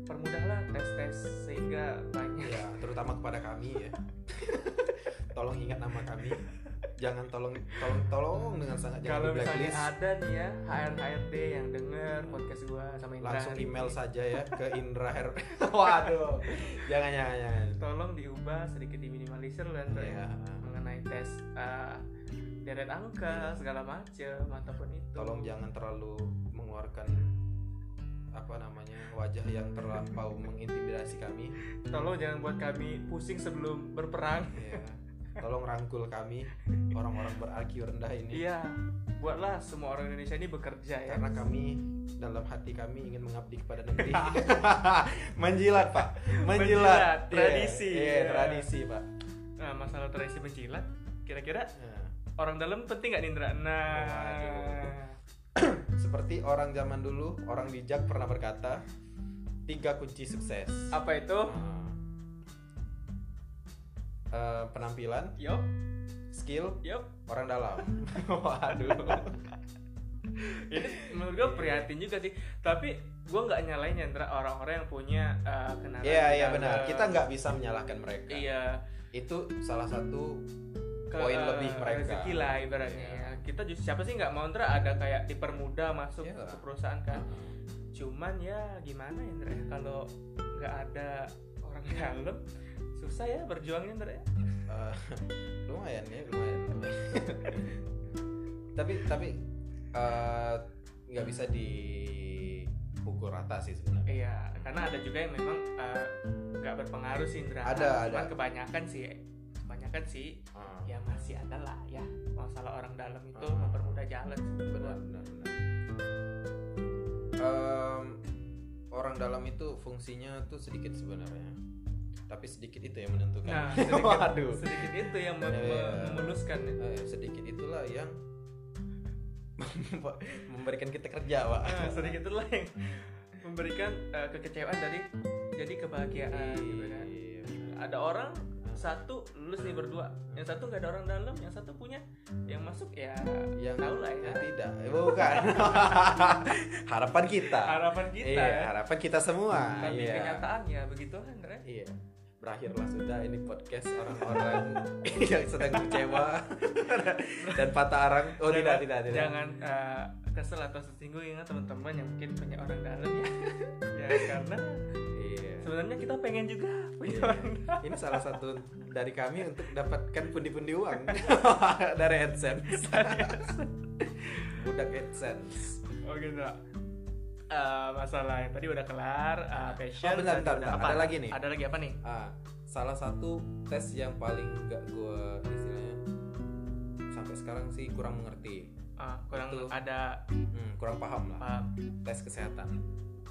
Permudahlah tes-tes sehingga banyak Ya, terutama kepada kami ya. tolong ingat nama kami. Jangan tolong tolong tolong dengan sangat jangan kalau misalnya ada nih ya HR HRD yang denger podcast gua sama Indra langsung email ini, saja ya ke Indra Her. Waduh, jangan jangan jangan. Tolong diubah sedikit diminimalisir lah Indra ya. Ya, mengenai tes uh, deret angka segala macam ataupun itu tolong jangan terlalu mengeluarkan apa namanya wajah yang terlampau mengintimidasi kami. tolong jangan buat kami pusing sebelum berperang Ya. Tolong rangkul kami orang-orang ber-IQ rendah ini. iya buatlah semua orang Indonesia ini bekerja ya Karena kami dalam hati kami ingin mengabdi kepada negeri. Menjilat pak, Menjilat, menjilat. tradisi. Iya, iya, Iya. tradisi pak. nah masalah tradisi menjilat kira-kira Nah, orang dalam penting nggak Nindra nah seperti orang zaman dulu, orang bijak pernah berkata tiga kunci sukses. apa itu Nah, eh, penampilan, yup skill, yup orang dalam. Waduh. ini menurut gue prihatin juga sih tapi gue nggak nyalain Nindra orang-orang yang punya uh, kenalan Iya di iya benar. Kita nggak bisa menyalahkan mereka. iya Itu salah satu ke- poin lebih mereka. rezeki lah ibaratnya Iya. ya. kita justru siapa sih nggak mau Ndra ada kayak dipermudah masuk Iya. ke perusahaan kan cuman ya gimana ya Ndra ya, kalau nggak ada orang dalam susah ya berjuangnya Ndra ya Eh, lumayan ya lumayan. tapi tapi eh, nggak bisa dipukul rata sih sebenarnya. iya karena ada juga yang memang eh, nggak berpengaruh sih Ndra Ada, cuman ada. kebanyakan sih kebanyakan sih Ah, ya masih ada lah ya masalah orang dalam itu Ah. mempermudah jalan benar benar benar. Em, orang dalam itu fungsinya tuh sedikit sebenarnya. Tapi sedikit itu yang menentukan. nah sedikit, Waduh. sedikit itu yang mem- Iya, iya. memuluskan ya. Eh, sedikit itulah yang memberikan kita kerja, Pak. Nah, sedikit itulah yang memberikan eh, kekecewaan dari jadi kebahagiaan gitu kan. Iya. Ada orang satu lulus nih berdua, yang satu nggak ada orang dalam, yang satu punya, yang masuk ya yang tahu lah ya. tidak Eh, bukan harapan kita Harapan kita iya, ya. harapan kita semua Tapi iya kenyataan ya begitu kan, iya berakhirlah sudah ini podcast orang-orang yang sedang kecewa dan patah arang oh tidak tidak tidak Jangan eh, kesel atau tersinggung ingat teman-teman yang mungkin punya orang dalam ya. ya karena iya sebenarnya kita pengen juga punya Iya. orang dalam. ini salah satu dari kami untuk dapatkan pundi-pundi uang dari AdSense budak AdSense Oh gitu. Eh, masalah yang tadi udah kelar, eh, passion. Oh, bentar, bentar, bentar. Ada lagi nih. Ada lagi apa nih? ah salah satu tes yang paling gak gue istilahnya sampai sekarang sih kurang mengerti Ah, kurang Itu. ada hmm, kurang paham lah paham. tes kesehatan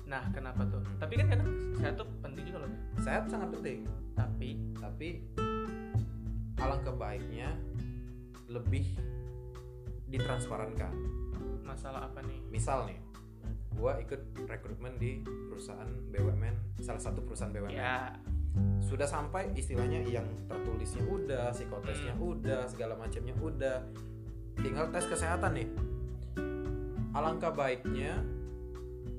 Nah, kenapa tuh? Tapi kan kadang sehat tuh penting juga loh. sehat sangat penting Tapi tapi alangkah baiknya lebih ditransparankan masalah apa nih? misal nih gue ikut rekrutmen di perusahaan BUMN salah satu perusahaan BUMN Ya, sudah sampai istilahnya yang tertulisnya udah psikotesnya udah segala macamnya udah tinggal tes kesehatan nih alangkah baiknya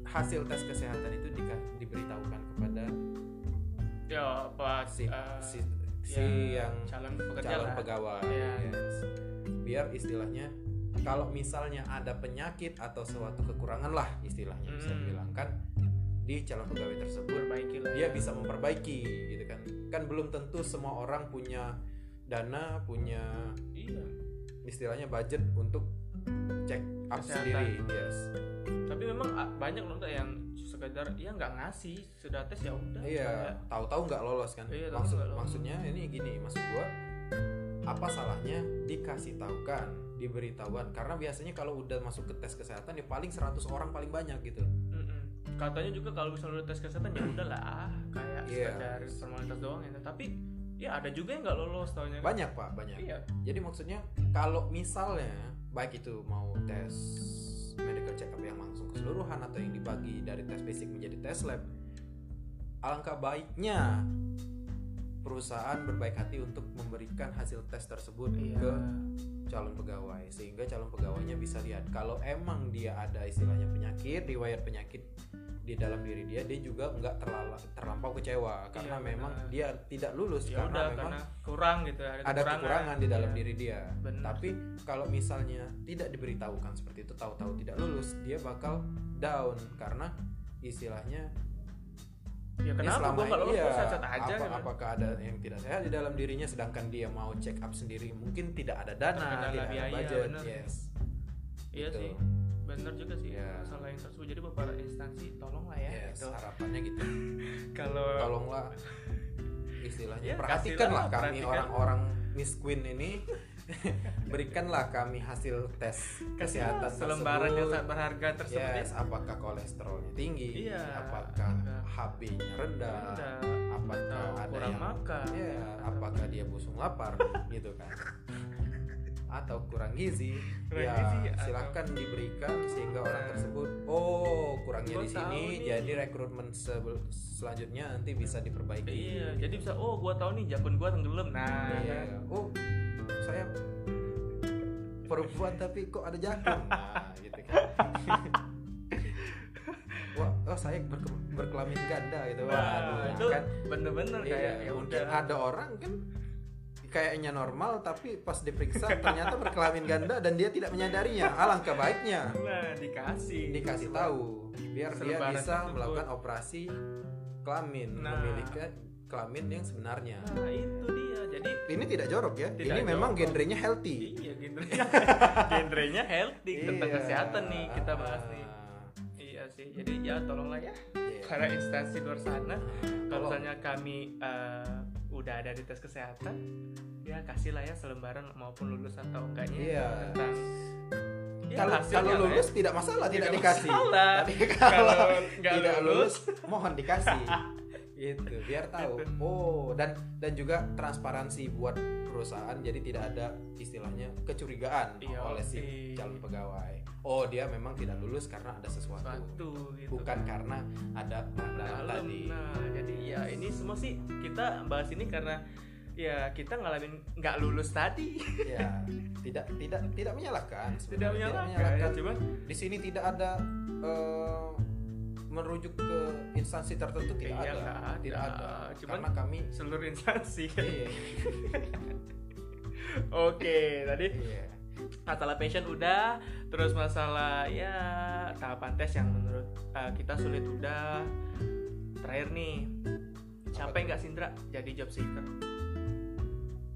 hasil tes kesehatan itu dika- diberitahukan kepada ya apa si eh, si, si ya, yang calon pekerja calon lah. pegawai Iya. Yes. biar istilahnya kalau misalnya ada penyakit atau suatu kekurangan lah istilahnya bisa Hmm. dibilang kan di calon pegawai tersebut perbaiki lah dia bisa memperbaiki gitu kan. Kan belum tentu semua orang punya dana punya iya. istilahnya budget untuk check up Kesehatan. sendiri yes. Tapi memang ah, banyak loh yang sekedar ya nggak ngasih sudah tes ya udah iya tahu-tahu nggak lolos kan. Iya, maksud lolos. maksudnya ini gini maksud gua apa salahnya dikasih tahu kan diberitahuan karena biasanya kalau udah masuk ke tes kesehatan ya paling 100 orang paling banyak gitu. Mm-mm. katanya juga kalau misalnya udah tes kesehatan ya udahlah kayak Iya. sekedar formalitas doang ya. Tapi ya ada juga yang nggak lolos taunya banyak pak banyak. Iya. Jadi maksudnya kalau misalnya baik itu mau tes medical check up yang langsung keseluruhan atau yang dibagi dari tes basic menjadi tes lab alangkah baiknya perusahaan berbaik hati untuk memberikan hasil tes tersebut iya ke calon pegawai sehingga calon pegawainya bisa lihat kalau emang dia ada istilahnya penyakit riwayat penyakit di dalam diri dia dia juga nggak terlala, terlampau kecewa karena Iya, memang benar. dia tidak lulus ya karena udah memang karena kurang gitu ada, ada kekurangan di dalam Iya. diri dia Benar. tapi kalau misalnya tidak diberitahukan seperti itu tahu-tahu tidak lulus dia bakal down karena istilahnya ya ini kenapa gua nggak iya, sehat aja apa- gitu. apakah ada yang tidak sehat di dalam dirinya sedangkan dia mau check up sendiri mungkin tidak ada dana tidak ada biaya, budget yes iya Gitu. sih bener juga sih Iya. masalah yang tersebut jadi beberapa instansi tolong lah ya yes gitu. harapannya gitu kalau tolonglah istilahnya Ya, perhatikanlah kasihlah, kami perhatikan. orang-orang Miss Queen ini berikanlah kami hasil tes kesehatan selembaran yang sangat berharga tersebut Yes, apakah kolesterolnya tinggi? Iya. Apakah. HB-nya rendah? Rendah. Apakah Atau ada kurang yang makan. Iya, apakah dia busung lapar gitu kan? Atau kurang gizi? Kurang ya, gizi, atau- silakan diberikan sehingga orang Nah. tersebut oh, kurangnya Gua di sini jadi rekrutmen selanjutnya nanti bisa diperbaiki. iya gitu. jadi bisa oh gua tahu nih jakun gua tenggelam nah Iya. kan. Oh, saya perempuan tapi kok ada jakun. Nah, gitu kan. Wah, oh saya berke- berkelamin ganda gitu. Wah, Waduh, itu kan. bener-bener Iya, kayak ya mungkin udah ada orang kan kayaknya normal tapi pas diperiksa ternyata berkelamin ganda dan dia tidak menyadarinya. Alangkah baiknya nah dikasih dikasih tahu biar dia bisa melakukan operasi kelamin, Nah. memiliki kelamin yang sebenarnya. nah itu dia jadi Ini tidak jorok ya. Tidak ini memang jorok. genrenya healthy. iya genrenya genrenya healthy tentang Iya. kesehatan nih kita bahas nih Ah, iya sih jadi ya tolonglah ya iya. para instansi luar sana kalau Tolong. misalnya kami eh, udah ada di tes kesehatan ya kasihlah ya selembaran maupun lulus atau enggaknya Iya. tentang ya, kalau hasilnya kalau ya. lulus tidak masalah tidak, Tidak dikasih. masalah. Tapi Kalau kalau nggak tidak lulus, lulus, mohon dikasih. itu biar tahu. Oh, dan dan juga transparansi buat perusahaan jadi tidak ada istilahnya kecurigaan Iya, oleh si iya. calon pegawai. Oh, dia memang tidak lulus karena ada sesuatu. suatu gitu Bukan karena ada dalam tadi. nah jadi ya ini semua sih kita bahas ini karena ya kita ngalamin nggak lulus tadi Ya, tidak tidak tidak menyalahkan. tidak sebenarnya. menyalahkan ya, cuman di sini tidak ada eh, merujuk ke instansi tertentu tidak Iya, ada. ada. tidak ada. Cuman- karena kami seluruh instansi. Kan iya, oke tadi iya. masalah passion udah terus masalah ya tahapan tes yang menurut uh, kita sulit udah. Terakhir nih capek nggak Sindra jadi job seeker?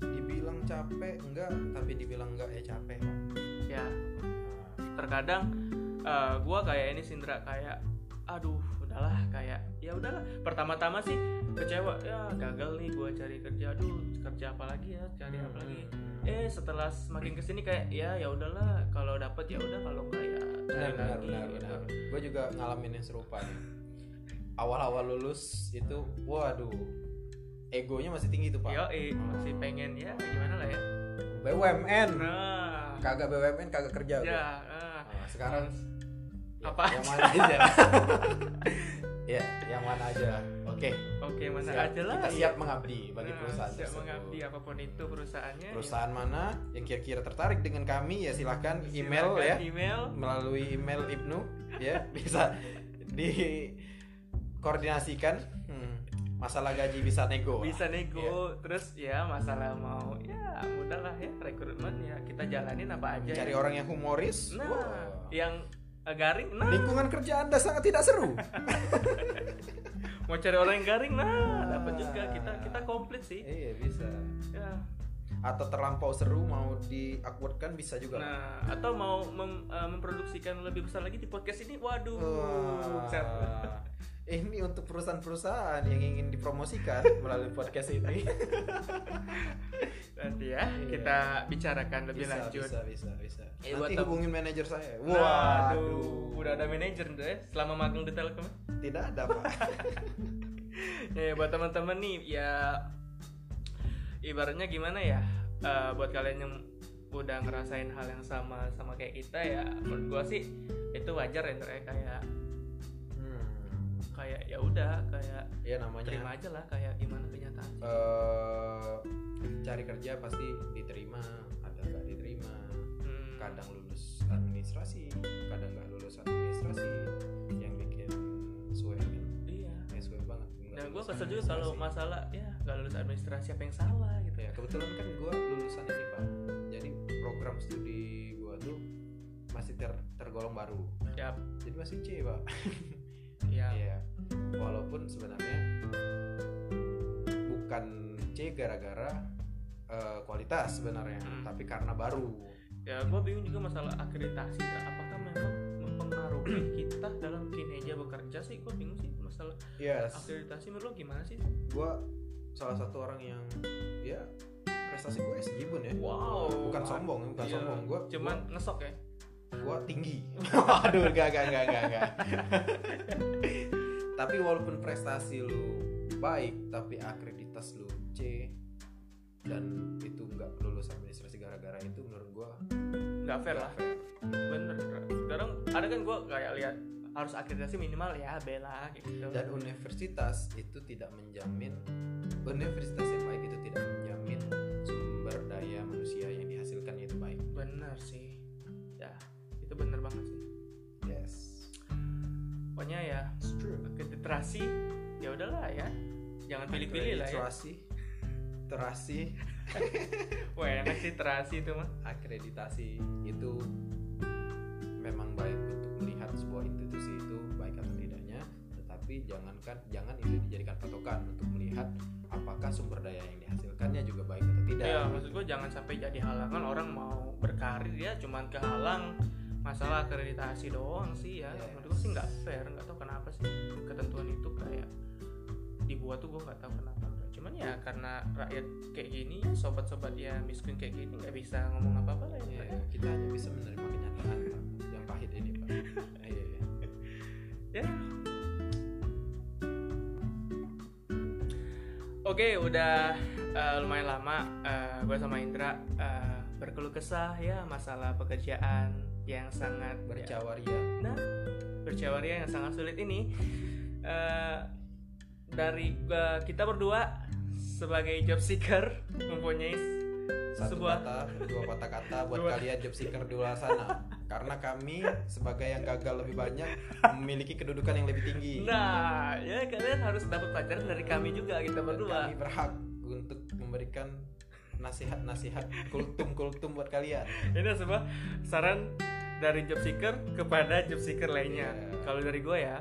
Dibilang capek enggak tapi dibilang enggak ya capek. Ya terkadang uh, gua kayak ini Sindra kayak aduh udahlah kayak ya udahlah pertama-tama sih kecewa ya gagal nih gua cari kerja aduh kerja apa lagi ya cari apa lagi eh setelah semakin ke sini kayak ya ya udahlah kalau dapet ya udah kalau enggak ya cari benar lagi benar, gitu. benar. gue juga ngalamin yang serupa nih awal-awal lulus itu waduh egonya masih tinggi tuh pak Yo, eh, masih pengen ya gimana lah ya. BUMN Nah, kagak BUMN kagak kerja ya, ah. Nah, sekarang Apa yang aja? mana aja ya yang mana aja oke oke mana siap. aja lah. kita siap mengabdi bagi Nah, perusahaan siap tersebut. mengabdi apa pun itu perusahaannya. perusahaan mana yang kira-kira tertarik dengan kami ya silahkan ya. email Silakan ya Email. melalui email Ibnu ya bisa di koordinasikan hmm, masalah gaji bisa nego bisa nego terus ya masalah mau ya mudah lah ya rekrutmen ya kita jalanin apa aja cari ya. orang yang humoris nah wah. yang garing nah. Lingkungan kerja anda sangat tidak seru. Mau cari orang yang garing nah dapat Ah. juga. Kita kita komplit sih. Iya bisa. Ya. Atau terlampau seru mau di awkwardkan bisa juga. Nah atau mau mem- eh, memproduksikan lebih besar lagi di podcast ini. Waduh. Wah. Ini untuk perusahaan-perusahaan yang ingin dipromosikan melalui podcast ini. Nanti ya Iya. kita bicarakan lebih bisa, lanjut. bisa bisa bisa. Eh, nanti hubungin manajer saya. Waduh, waduh udah ada manajer tuh ya selama magang di Telkom. tidak ada pak. Ya buat teman-teman nih ya ibaratnya gimana ya? Eh, buat kalian yang udah ngerasain hal yang sama sama kayak kita ya menurut gua sih itu wajar ya ya kayak ya udah kayak ya namanya. terima aja lah kayak gimana kenyataan. eh, cari kerja pasti diterima ada nggak diterima. Hmm, kadang lulus administrasi kadang nggak lulus administrasi. Yang bikin suwe kan iya. ya suwe banget. Gua lulus kesel juga kalau masalah ya nggak lulus administrasi apa yang salah gitu. Ya kebetulan kan gue lulusan ini pak. Jadi program studi gue tuh masih ter- tergolong baru. Ya, jadi masih C pak ya. Iya. Walaupun sebenarnya bukan C gara-gara eh, kualitas sebenarnya, Hmm. tapi karena baru. Ya, gue bingung juga masalah akreditasi. Kak. Apakah memang mempengaruhi kita dalam kinerja bekerja sih? Gue bingung sih masalah Yes. akreditasi. Menurut lo gimana sih? Gue salah satu orang yang ya prestasi gue SG bun ya. Wow. Bukan sombong, bukan Iya. sombong. Gue Cuman ngesok ya. Gue tinggi. Waduh, gak gak gak gak gak. tapi walaupun prestasi lu baik, tapi akreditas lu C dan itu nggak lulus administrasi gara-gara itu menurut gue Gak fair lah. Bener. Sekarang ada kan gue kayak lihat harus akreditasi minimal ya B lah kayak gitu. dan universitas itu tidak menjamin universitas yang baik itu tidak menjamin sumber daya manusia yang dihasilkannya itu baik Bener sih. Pokoknya ya akreditasi ya udahlah ya. Jangan pilih-pilih lah ya. akreditasi terasi Wah enak sih terasi itu mah. akreditasi itu memang baik untuk melihat sebuah institusi itu baik atau tidaknya tetapi jangankan jangan itu dijadikan patokan untuk melihat apakah sumber daya yang dihasilkannya juga baik atau tidak Iya, maksud gue jangan sampai jadi halangan orang mau berkarir ya cuman kehalang masalah akreditasi doang sih ya. Yes. Menurut gue sih nggak fair, nggak tahu kenapa sih ketentuan itu kayak dibuat tuh gue nggak tahu kenapa. Cuman ya karena rakyat kayak gini, sobat-sobat ya miskin kayak gini nggak bisa ngomong apa-apa lah ya. Ya, kita hanya bisa menerima kenyataan yang pahit ini pak Iya, iya. Ya. Oke, udah eh, lumayan lama gue sama Indra eh, berkeluh kesah ya masalah pekerjaan yang sangat ya, bercawaria Nah, bercawaria yang sangat sulit ini eh, dari eh, kita berdua sebagai job seeker mempunyai satu sebuah kata dua patah kata buat Dua. kalian job seeker di luar sana. Karena kami sebagai yang gagal lebih banyak memiliki kedudukan yang lebih tinggi. Nah, ya kalian harus dapat pelajaran dari kami juga kita Dan berdua. kami berhak untuk memberikan nasihat-nasihat kultum-kultum buat kalian. Ini sebuah saran dari job seeker kepada job seeker lainnya. Iya. Kalau dari gue ya,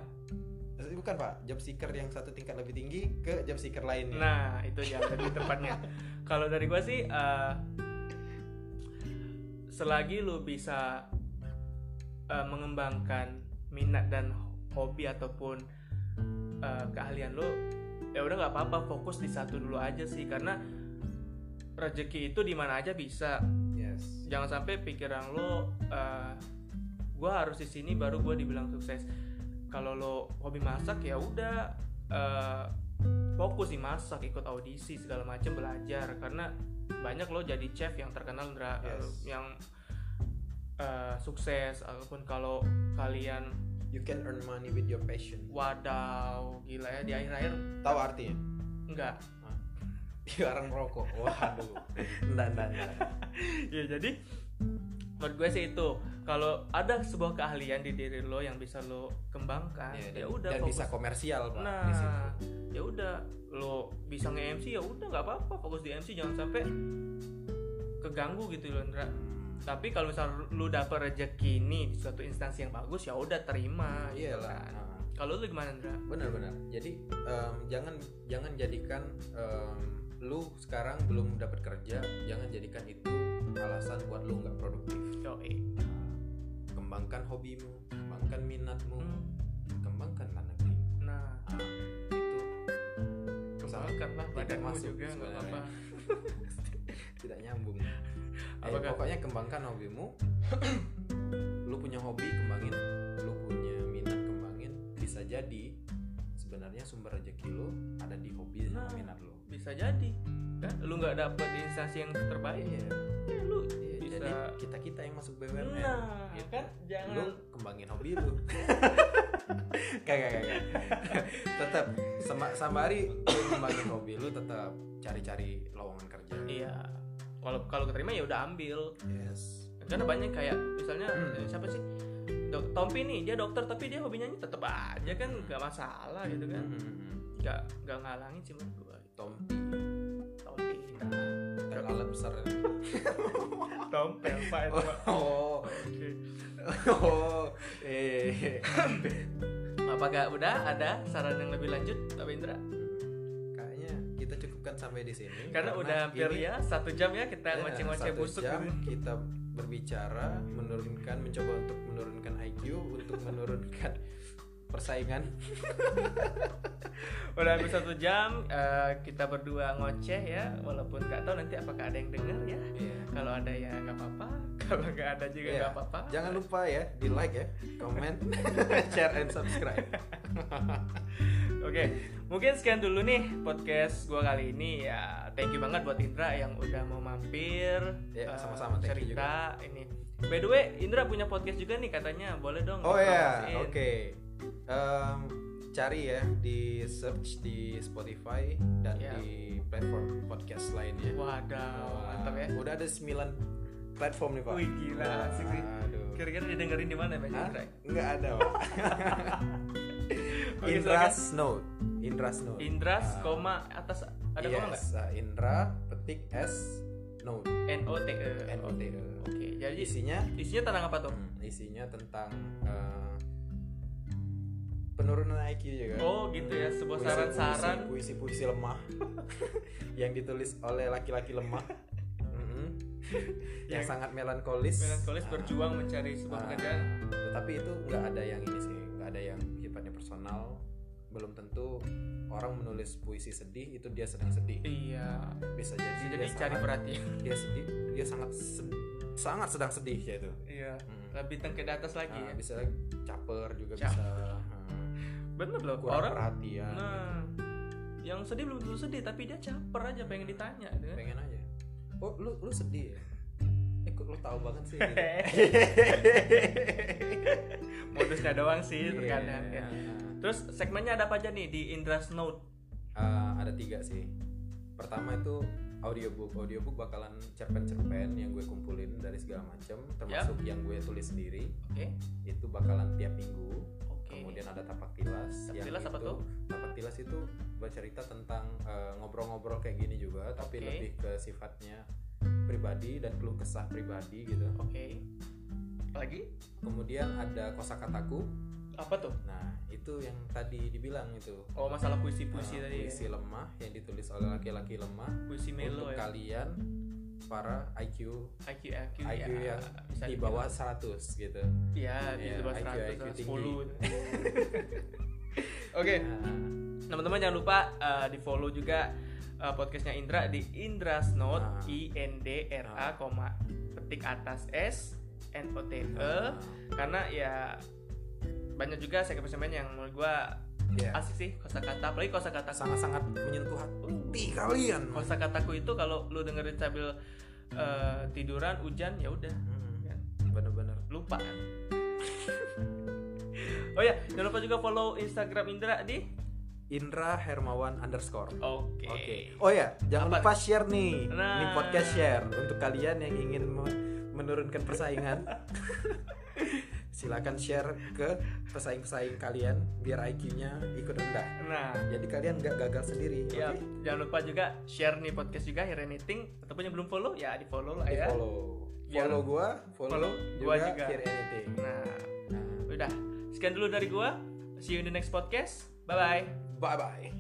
bukan pak job seeker yang satu tingkat lebih tinggi ke job seeker lainnya nah itu yang lebih tepatnya. Kalau dari gue sih, eh, selagi lu bisa eh, mengembangkan minat dan hobi ataupun eh, keahlian lu, ya udah nggak apa-apa fokus di satu dulu aja sih karena rezeki itu di mana aja bisa jangan sampai pikiran lo eh gue harus di sini baru gue dibilang sukses. Kalau lo hobi masak ya udah eh, fokus di masak ikut audisi segala macam belajar. Karena banyak lo jadi chef yang terkenal Ndra, Yes. eh, yang eh, sukses. Ataupun kalau kalian you can earn money with your passion. Wadaw gila ya di akhir-akhir tahu artinya? Enggak orang merokok waduh. Enggak enggak enggak. Ya jadi menurut gue sih itu. Kalau ada sebuah keahlian di diri lo yang bisa lo kembangkan Iya, ya dan, udah dan fokus. bisa komersial pak nah ya udah lo bisa nge-MC ya udah nggak apa-apa fokus di MC jangan sampai keganggu gitu loh Indra Hmm. tapi kalau misal lu dapet rezeki nih di suatu instansi yang bagus ya udah terima gitu iyalah kan. Nah, kalau lu gimana Indra benar-benar jadi em, jangan jangan jadikan em, lu sekarang belum dapat kerja jangan jadikan itu alasan buat lu nggak produktif. Yoi. kembangkan hobimu kembangkan minatmu Hmm. kembangkan negeri. Nah Nah, itu. kembangkan lah tidak badanmu masuk juga nggak apa-apa. Tidak nyambung. Eh, Apakah- pokoknya kembangkan hobimu. Lu punya hobi kembangin. Lu punya minat kembangin. Bisa jadi sebenarnya sumber rezeki lu ada di hobi sama Nah. minat lu bisa jadi. Kan? Lu nggak dapet instansi yang terbaik Iya. ya lu Iya, bisa. jadi kita kita yang masuk BUMN nah gitu. kan? Lu jangan kembangin hobi lu. Kagak kagak tetap sama sambari lu kembangin hobi lu tetap cari-cari lowongan kerja. Iya. Kalau kalau keterima ya udah ambil. Yes. Karena banyak kayak misalnya Hmm. eh, siapa sih? Dok, Tompi nih dia dokter tapi dia hobinya nyanyi tetep aja kan nggak masalah gitu kan. Hmm, nggak nggak ngalangin sih menurut gua Tompi Tompi tel alat besar Tompel pak itu Pak. oh. Oke. oh eh. Apakah udah? Ada saran yang lebih lanjut Pak Indra? Kayaknya kita cukupkan sampai di sini karena, udah hampir ini- ya satu jam ya kita ya, ngoceh-ngoceh busuk jam gitu. kita berbicara menurunkan mencoba untuk menurunkan IQ untuk menurunkan persaingan udah hampir satu jam eh, kita berdua ngoceh ya walaupun nggak tahu nanti apakah ada yang denger ya Iya. kalau ada ya nggak apa-apa kalau nggak ada juga Iya. nggak apa-apa Jangan lupa ya di like ya, comment, share and subscribe. Oke, mungkin sekian dulu nih podcast gua kali ini ya. Thank you banget buat Indra yang udah mau mampir. Ya, eh, sama-sama, thank you cerita ini. By the way, Indra punya podcast juga nih katanya. Boleh dong. Oh ya, dipromosiin. oke. Em, cari ya di search di Spotify dan Ya. di platform podcast lainnya. Wadaw, Wah, mantap ya. Udah ada 9 platform nih, Pak. Wih, gila, asik sih. Aduh. Kira-kira didengerin di mana Mas Hah? Indra? Nggak ada, Pak. Oke, Indras Note. Indras Note. Indras, Ah, koma atas ada koma nggak? yes, ah, Indra petik S Note. N O T E. N O T E. Oke, jadi Isinya isinya tentang apa tuh? Hmm, isinya tentang eh, penurunan IQ juga. Oh, gitu ya. Sebuah saran-saran. puisi-puisi lemah yang ditulis oleh laki-laki lemah. Yang Yang sangat melankolis. Melankolis Ah, berjuang mencari sebuah ah, pekerjaan. Tetapi itu nggak ada yang ini sih, nggak ada yang sifatnya personal. Belum tentu orang menulis puisi sedih itu dia sedang sedih. Iya. Bisa jadi, Jadi dia cari sangat- perhatian. dia sedih, dia sangat sed- sangat sedang sedih ya itu. Iya. Mm. Lebih tengke di atas lagi Ah, ya. bisa caper juga Caper. bisa Bener loh. kurang orang perhatian Nah, yang sedih belum tentu sedih, tapi dia caper aja pengen ditanya, gitu kan? pengen aja oh lu lu sedih ya eh kok lu tahu banget sih gitu. Modusnya doang sih Iya. terkadang ya. Terus segmennya ada apa aja nih di Indra's Note? Ah, ada tiga sih pertama itu audiobook audiobook bakalan cerpen-cerpen yang gue kumpulin dari segala macam termasuk yang gue tulis sendiri Oke. itu bakalan tiap minggu. Kemudian ada tapak tilas Tapak yang tilas apa tuh? tapak tilas itu bercerita tentang eh, ngobrol-ngobrol kayak gini juga tapi lebih ke sifatnya pribadi dan keluh kesah pribadi gitu Oke. Lagi? kemudian ada kosakataku Apa tuh? nah itu yang tadi dibilang itu Oh, masalah puisi-puisi Ah, tadi. ya. puisi lemah yang ditulis oleh laki-laki lemah Puisi melo untuk ya. kalian para IQ IQ IQ, IQ ya. yang bisa di bawah 100 gitu Iya, di Iya, bawah IQ 100 tinggi. 10. Oke. Nah, Teman-teman jangan lupa uh, di follow juga uh, podcastnya Indra di Indra's Note Ah. I N D R A Ah. koma petik atas S N O T E nah, karena ya banyak juga segmen-segmen yang menurut gua ya, asik sih kosakata. Apalagi kosakata sangat-sangat menyentuh hati kalian kosakataku itu kalau lu dengerin sambil uh, tiduran hujan ya udah. Hmm, kan? bener-bener. Lupa kan oh ya. Jangan lupa juga follow Instagram Indra di? Indra Hermawan underscore. Oke. Oke. Oh ya, jangan Apa? lupa share nih. Nah. Ini podcast share untuk kalian yang ingin me- menurunkan persaingan silakan share ke pesaing-pesaing kalian biar IQ-nya ikut rendah Nah, jadi kalian nggak gagal sendiri ya oke? jangan lupa juga share nih podcast juga Hear Anything ataupun yang belum follow ya di follow lah Di ya. follow Biar- follow gua follow, follow juga, gua juga. Anything Nah, nah, udah. Sekian dulu dari gua. See you in the next podcast. Bye bye. bye bye